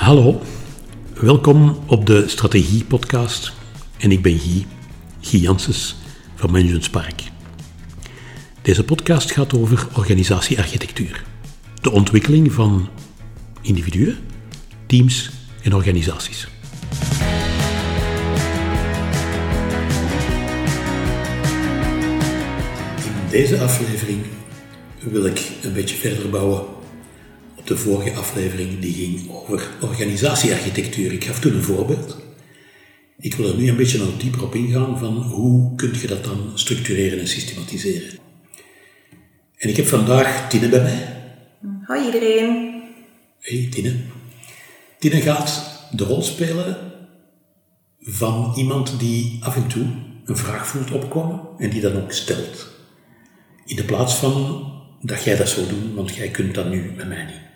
Hallo, welkom op de Strategie Podcast. En ik ben Guy, Guy Janssens van Management Spark. Deze podcast gaat over organisatiearchitectuur. De ontwikkeling van individuen, teams en organisaties. In deze aflevering wil ik een beetje verder bouwen de vorige aflevering die ging over organisatiearchitectuur. Ik gaf toen een voorbeeld. Ik wil er nu een beetje nog dieper op ingaan van hoe kun je dat dan structureren en systematiseren. En ik heb vandaag Tine bij mij. Hoi iedereen. Hey Tine. Tine gaat de rol spelen van iemand die af en toe een vraag voelt opkomen en die dan ook stelt. In de plaats van dat jij dat zou doen, want jij kunt dat nu met mij niet.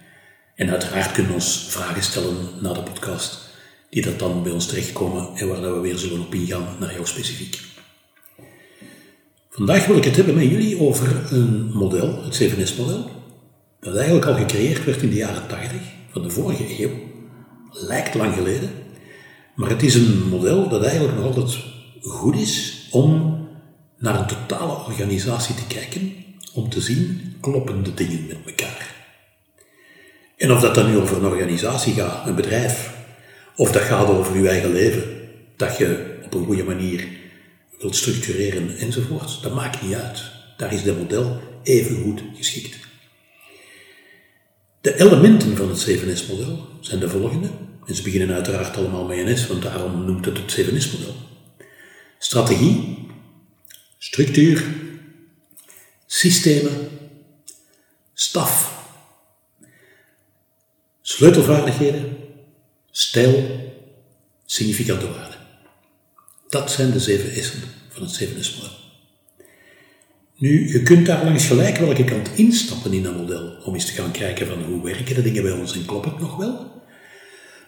En uiteraard kunnen we ons vragen stellen na de podcast, die dat dan bij ons terechtkomen en waar dat we weer zullen op ingaan naar jou specifiek. Vandaag wil ik het hebben met jullie over een model, het 7S-model, dat eigenlijk al gecreëerd werd in de jaren 80 van de vorige eeuw. Lijkt lang geleden, maar het is een model dat eigenlijk nog altijd goed is om naar een totale organisatie te kijken, om te zien, kloppen de dingen met elkaar. En of dat dan nu over een organisatie gaat, een bedrijf, of dat gaat over je eigen leven, dat je op een goede manier wilt structureren enzovoort, dat maakt niet uit. Daar is dit model even goed geschikt. De elementen van het 7S-model zijn de volgende. En ze beginnen uiteraard allemaal met een S, want daarom noemt het het 7S-model. Strategie, structuur, systemen, staf, sleutelvaardigheden, stijl, significante waarden. Dat zijn de zeven S'en van het 7S-model. Nu, je kunt daar langs gelijk welke kant instappen in dat model, om eens te gaan kijken van hoe werken de dingen bij ons en klopt het nog wel?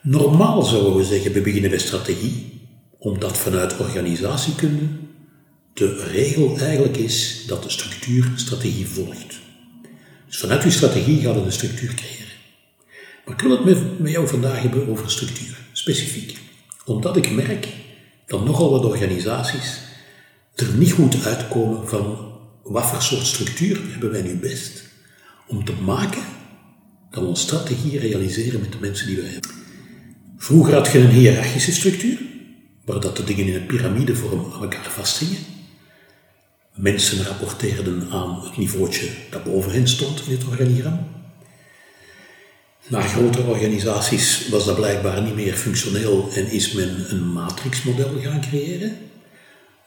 Normaal zouden we zeggen, we beginnen bij strategie, omdat vanuit organisatiekunde de regel eigenlijk is dat de structuur strategie volgt. Dus vanuit die strategie gaan we een structuur creëren. Maar ik wil het met, jou vandaag hebben over structuur, specifiek. Omdat ik merk dat nogal wat organisaties er niet goed uitkomen van wat voor soort structuur hebben wij nu best om te maken dat we onze strategie realiseren met de mensen die wij hebben. Vroeger had je een hiërarchische structuur, waar dat de dingen in een piramidevorm aan elkaar vasthingen. Mensen rapporteerden aan het niveautje dat boven hen stond in het organigram. Naar grotere organisaties was dat blijkbaar niet meer functioneel en is men een matrixmodel gaan creëren,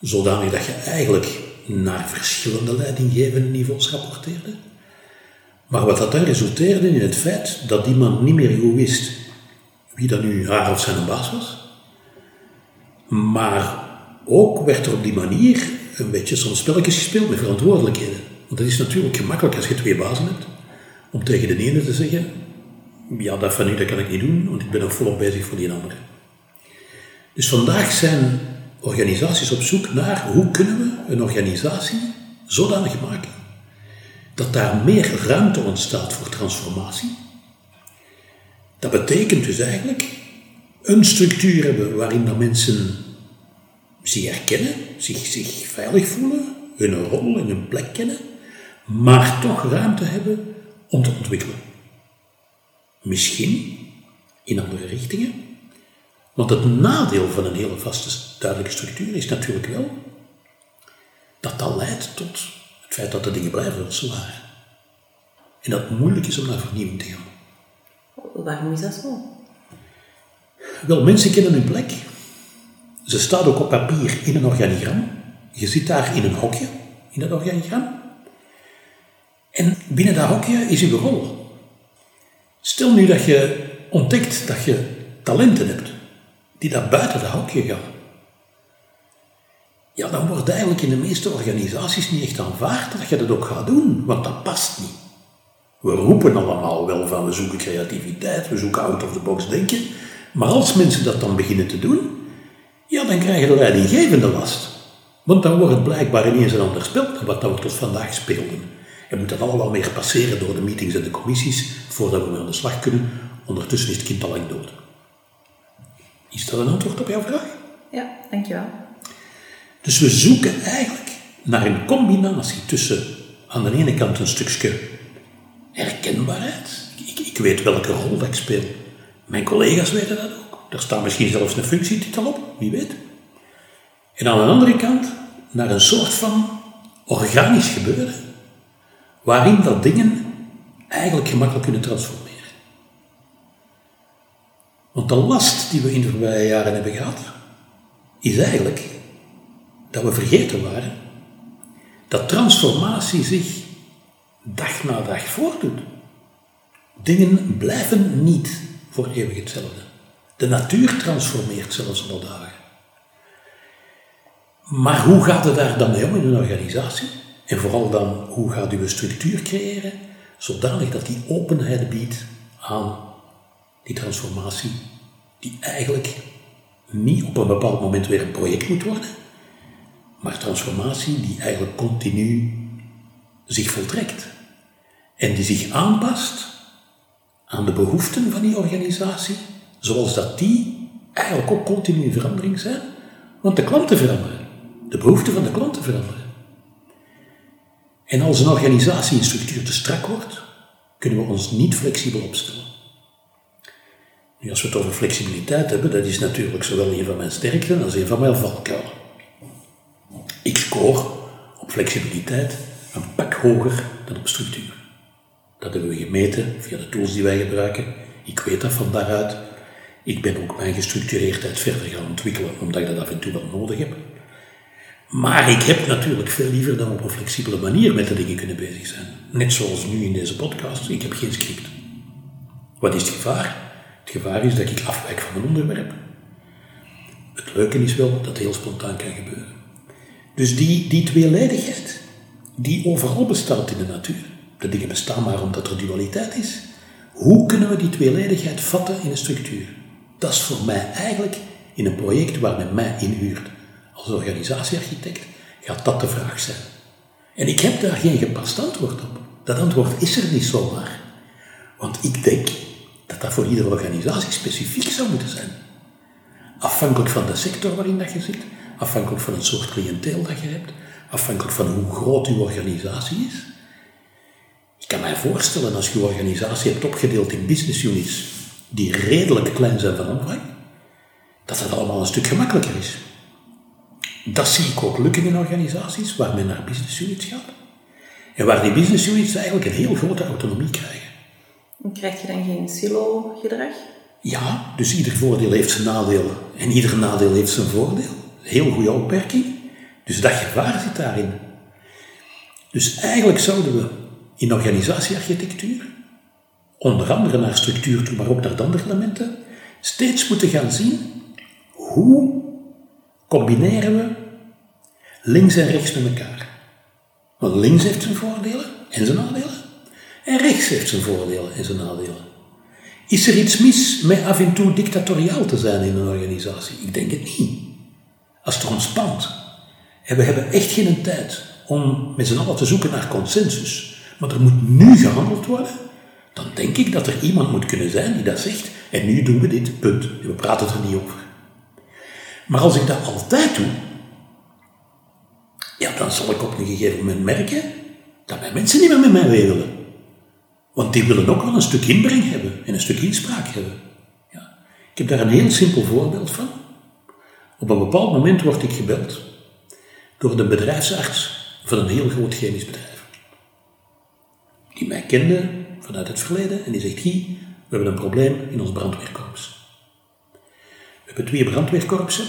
zodanig dat je eigenlijk naar verschillende leidinggevende niveaus rapporteerde. Maar wat dat dan resulteerde in het feit dat die man niet meer goed wist wie dat nu haar of zijn baas was. Maar ook werd er op die manier een beetje zo'n spelletjes gespeeld met verantwoordelijkheden. Want het is natuurlijk gemakkelijk als je twee bazen hebt, om tegen de ene te zeggen, ja, dat van u dat kan ik niet doen, want ik ben nog volop bezig voor die andere. Dus vandaag zijn organisaties op zoek naar hoe kunnen we een organisatie zodanig maken dat daar meer ruimte ontstaat voor transformatie. Dat betekent dus eigenlijk een structuur hebben waarin dat mensen zich herkennen, zich, zich veilig voelen, hun rol en hun plek kennen, maar toch ruimte hebben om te ontwikkelen. Misschien in andere richtingen. Want het nadeel van een hele vaste, duidelijke structuur is natuurlijk wel dat dat leidt tot het feit dat de dingen blijven zoals ze waren. En dat het moeilijk is om naar vernieuwing te gaan. Waarom is dat zo? Wel, mensen kennen hun plek. Ze staat ook op papier in een organigram. Je zit daar in een hokje, in dat organigram. En binnen dat hokje is uw rol. Stel nu dat je ontdekt dat je talenten hebt die daar buiten dat hokje gaan. Ja, dan wordt eigenlijk in de meeste organisaties niet echt aanvaard dat je dat ook gaat doen, want dat past niet. We roepen allemaal wel van we zoeken creativiteit, we zoeken out of the box denken, maar als mensen dat dan beginnen te doen, ja, dan krijgen de leidinggevende last. Want dan wordt het blijkbaar ineens een ander spel dan wat we tot vandaag speelden. En moet dat allemaal meer passeren door de meetings en de commissies voordat we aan de slag kunnen Ondertussen is het kind al lang dood. Is dat een antwoord op jouw vraag? Ja, dankjewel. Dus we zoeken eigenlijk naar een combinatie tussen aan de ene kant een stukje herkenbaarheid. Ik, ik weet welke rol dat ik speel. Mijn collega's weten dat ook. Er staat misschien zelfs een functietitel op, wie weet. En aan de andere kant naar een soort van organisch gebeuren, waarin dat dingen eigenlijk gemakkelijk kunnen transformeren. Want de last die we in de voorbije jaren hebben gehad, is eigenlijk dat we vergeten waren dat transformatie zich dag na dag voordoet. Dingen blijven niet voor eeuwig hetzelfde. De natuur transformeert zelfs alle dagen. Maar hoe gaat het daar dan mee om in een organisatie? En vooral dan, hoe gaat u een structuur creëren, zodanig dat die openheid biedt aan die transformatie, die eigenlijk niet op een bepaald moment weer een project moet worden, maar transformatie die eigenlijk continu zich voltrekt en die zich aanpast aan de behoeften van die organisatie, zoals dat die eigenlijk ook continu in verandering zijn, want de klanten veranderen, de behoeften van de klanten veranderen. En als een organisatie in structuur te strak wordt, kunnen we ons niet flexibel opstellen. Nu, als we het over flexibiliteit hebben, dat is natuurlijk zowel een van mijn sterkten als een van mijn valkuilen. Ik score op flexibiliteit een pak hoger dan op structuur. Dat hebben we gemeten via de tools die wij gebruiken. Ik weet dat van daaruit. Ik ben ook mijn gestructureerdheid verder gaan ontwikkelen, omdat ik dat af en toe wel nodig heb. Maar ik heb natuurlijk veel liever dan op een flexibele manier met de dingen kunnen bezig zijn. Net zoals nu in deze podcast, ik heb geen script. Wat is het gevaar? Het gevaar is dat ik afwijk van mijn onderwerp. Het leuke is wel dat het heel spontaan kan gebeuren. Dus die, die tweeledigheid, die overal bestaat in de natuur, de dingen bestaan maar omdat er dualiteit is, hoe kunnen we die tweeledigheid vatten in een structuur? Dat is voor mij eigenlijk in een project waar men mij inhuurt als organisatiearchitect, gaat dat de vraag zijn. En ik heb daar geen gepast antwoord op. Dat antwoord is er niet zomaar. Want ik denk dat dat voor iedere organisatie specifiek zou moeten zijn. Afhankelijk van de sector waarin dat je zit, afhankelijk van het soort cliënteel dat je hebt, afhankelijk van hoe groot uw organisatie is. Ik kan mij voorstellen als je uw organisatie hebt opgedeeld in business units die redelijk klein zijn van omvang, dat dat allemaal een stuk gemakkelijker is. Dat zie ik ook lukken in organisaties waar men naar business units gaat. En waar die business units eigenlijk een heel grote autonomie krijgen. En krijg je dan geen silo-gedrag? Ja, dus ieder voordeel heeft zijn nadeel en ieder nadeel heeft zijn voordeel. Heel goede opmerking. Dus dat gevaar zit daarin. Dus eigenlijk zouden we in organisatiearchitectuur, onder andere naar structuur toe, maar ook naar andere elementen, steeds moeten gaan zien hoe combineren we links en rechts met elkaar. Want links heeft zijn voordelen en zijn nadelen. En rechts heeft zijn voordelen en zijn nadelen. Is er iets mis met af en toe dictatoriaal te zijn in een organisatie? Ik denk het niet. Als het ontspant. En we hebben echt geen tijd om met z'n allen te zoeken naar consensus. Maar er moet nu gehandeld worden. Dan denk ik dat er iemand moet kunnen zijn die dat zegt. En nu doen we dit, punt. We praten er niet over. Maar als ik dat altijd doe, ja, dan zal ik op een gegeven moment merken dat mijn mensen niet meer met mij willen. Want die willen ook wel een stuk inbreng hebben en een stuk inspraak hebben. Ja. Ik heb daar een heel simpel voorbeeld van. Op een bepaald moment word ik gebeld door de bedrijfsarts van een heel groot chemisch bedrijf. Die mij kende vanuit het verleden en die zegt, Guy, we hebben een probleem in ons brandweerkorps. We hebben twee brandweerkorpsen.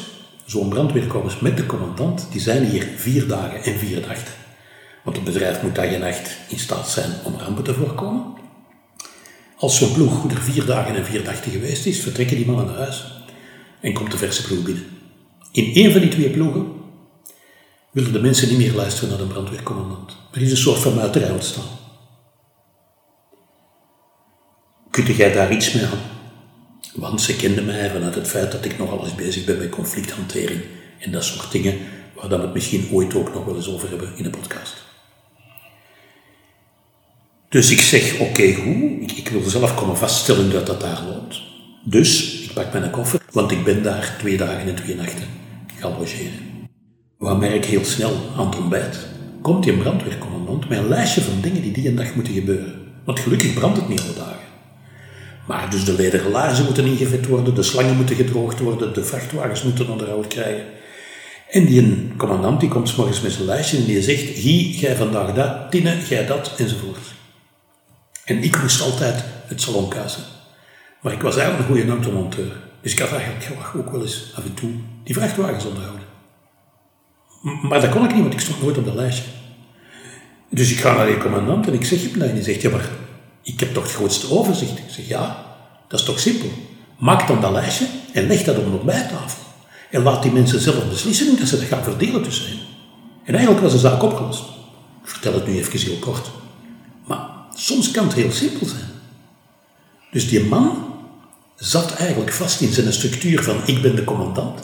Zo'n brandweerkorps met de commandant, die zijn hier vier dagen en vier nachten. Want het bedrijf moet dag en nacht in staat zijn om rampen te voorkomen. Als zo'n ploeg er vier dagen en vier nachten geweest is, vertrekken die mannen naar huis en komt de verse ploeg binnen. In één van die twee ploegen willen de mensen niet meer luisteren naar de brandweercommandant. Er is een soort van muiterij ontstaan. Kunt jij daar iets mee aan? Want ze kenden mij vanuit het feit dat ik nogal eens bezig ben met conflicthantering en dat soort dingen, waar we het misschien ooit ook nog wel eens over hebben in de podcast. Dus ik zeg, oké, goed, ik, ik, wil zelf komen vaststellen dat dat daar loopt. Dus, ik pak mijn koffer, want ik ben daar twee dagen en twee nachten gaan logeren. Wat merk heel snel aan het ontbijt? Komt die brandweercommandant met een lijstje van dingen die die een dag moeten gebeuren. Want gelukkig brandt het niet alle dagen. Maar dus de lederen laarzen moeten ingevet worden, de slangen moeten gedroogd worden, de vrachtwagens moeten onderhoud krijgen. En die commandant die komt morgens met zijn lijstje en die zegt, Gie, jij vandaag dat, Tine, jij dat, enzovoort. En ik moest altijd het salon. Maar ik was eigenlijk een goede automonteur. Dus ik had eigenlijk ook wel eens af en toe die vrachtwagens onderhouden. Maar dat kon ik niet, want ik stond nooit op dat lijstje. Dus ik ga naar die commandant en ik zeg hem dat. En zegt, ja maar, ik heb toch het grootste overzicht. Ik zeg, ja, dat is toch simpel. Maak dan dat lijstje en leg dat op een ontbijttafel. En laat die mensen zelf beslissen dat ze dat gaan verdelen tussen hen. En eigenlijk was de zaak opgelost. Ik vertel het nu even heel kort. Maar soms kan het heel simpel zijn. Dus die man zat eigenlijk vast in zijn structuur van ik ben de commandant.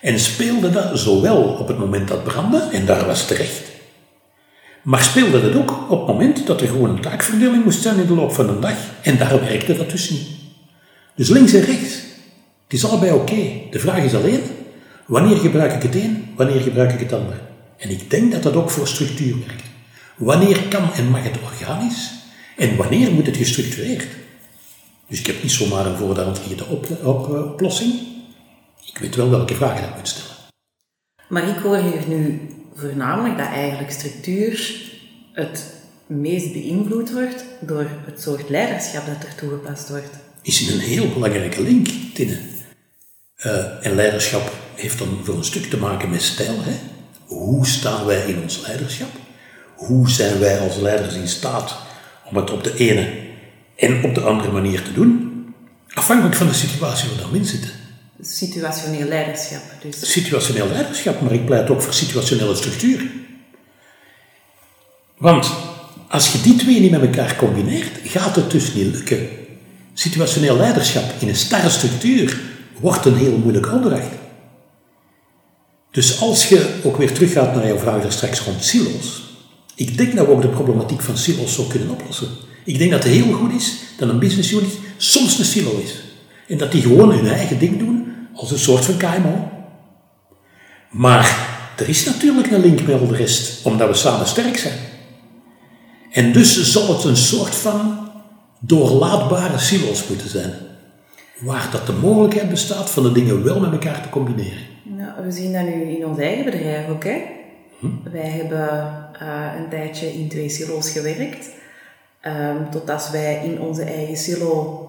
En speelde dat zowel op het moment dat brandde, en daar was terecht, maar speelde dat ook op het moment dat er gewoon een taakverdeling moest zijn in de loop van een dag. En daar werkte dat dus niet. Dus links en rechts, het is allebei oké. De vraag is alleen, wanneer gebruik ik het een, wanneer gebruik ik het ander? En ik denk dat dat ook voor structuur werkt. Wanneer kan en mag het organisch? En wanneer moet het gestructureerd? Dus ik heb niet zomaar een voor de hand liggende op, op, oplossing. Ik weet wel welke vragen ik moet stellen. Maar ik hoor hier nu voornamelijk dat eigenlijk structuur het meest beïnvloed wordt door het soort leiderschap dat er toegepast wordt. Is een heel belangrijke link, Tinne. Uh, en leiderschap heeft dan voor een stuk te maken met stijl. Hè? Hoe staan wij in ons leiderschap? Hoe zijn wij als leiders in staat om het op de ene en op de andere manier te doen? Afhankelijk van de situatie waar we in zitten. Situationeel leiderschap dus. Situationeel leiderschap, maar ik pleit ook voor situationele structuur. Want als je die twee niet met elkaar combineert, gaat het dus niet lukken. Situationeel leiderschap in een starre structuur wordt een heel moeilijke opdracht. Dus als je ook weer teruggaat naar jouw vraag daar straks rond silo's, ik denk dat we ook de problematiek van silo's zo kunnen oplossen. Ik denk dat het heel goed is dat een business unit soms een silo is. En dat die gewoon hun eigen ding doen als een soort van KMO. Maar er is natuurlijk een link met al de rest, omdat we samen sterk zijn. En dus zal het een soort van doorlaatbare silo's moeten zijn. Waar dat de mogelijkheid bestaat van de dingen wel met elkaar te combineren. We zien dat nu in ons eigen bedrijf ook. Hè? Hm? Wij hebben uh, een tijdje in twee silo's gewerkt. Um, totdat wij in onze eigen silo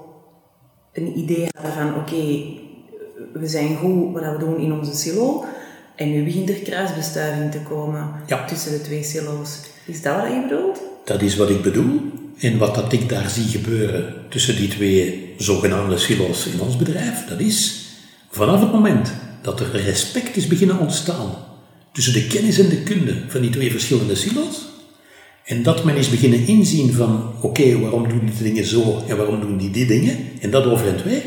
een idee hadden van oké, we zijn goed wat we doen in onze silo. En nu begint er kruisbestuiving te komen tussen de twee silo's. Is dat wat je bedoelt? Dat is wat ik bedoel. En wat dat ik daar zie gebeuren tussen die twee zogenaamde silo's in ons bedrijf, dat is vanaf het moment dat er respect is beginnen ontstaan tussen de kennis en de kunde van die twee verschillende silo's, en dat men is beginnen inzien van, oké, waarom doen die dingen zo en waarom doen die die dingen, en dat over en twee,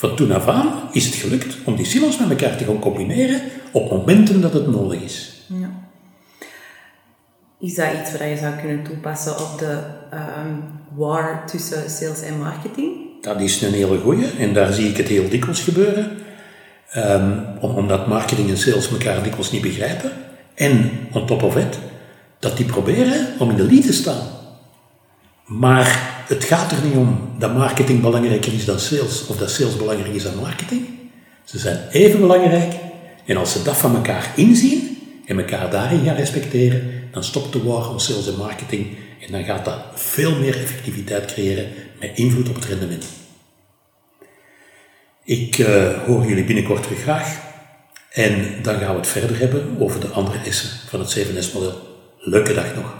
van toen af aan is het gelukt om die silo's met elkaar te gaan combineren op momenten dat het nodig is. Ja. Is dat iets wat je zou kunnen toepassen op de um, war tussen sales en marketing? Dat is een hele goeie en daar zie ik het heel dikwijls gebeuren. Um, omdat marketing en sales elkaar dikwijls niet begrijpen. En on top of it, dat die proberen om in de lead te staan. Maar het gaat er niet om dat marketing belangrijker is dan sales of dat sales belangrijker is dan marketing. Ze zijn even belangrijk en als ze dat van elkaar inzien en elkaar daarin gaan respecteren, dan stopt de war om sales en marketing en dan gaat dat veel meer effectiviteit creëren met invloed op het rendement. Ik uh, hoor jullie binnenkort terug graag en dan gaan we het verder hebben over de andere S'en van het 7S-model. Leuke dag nog.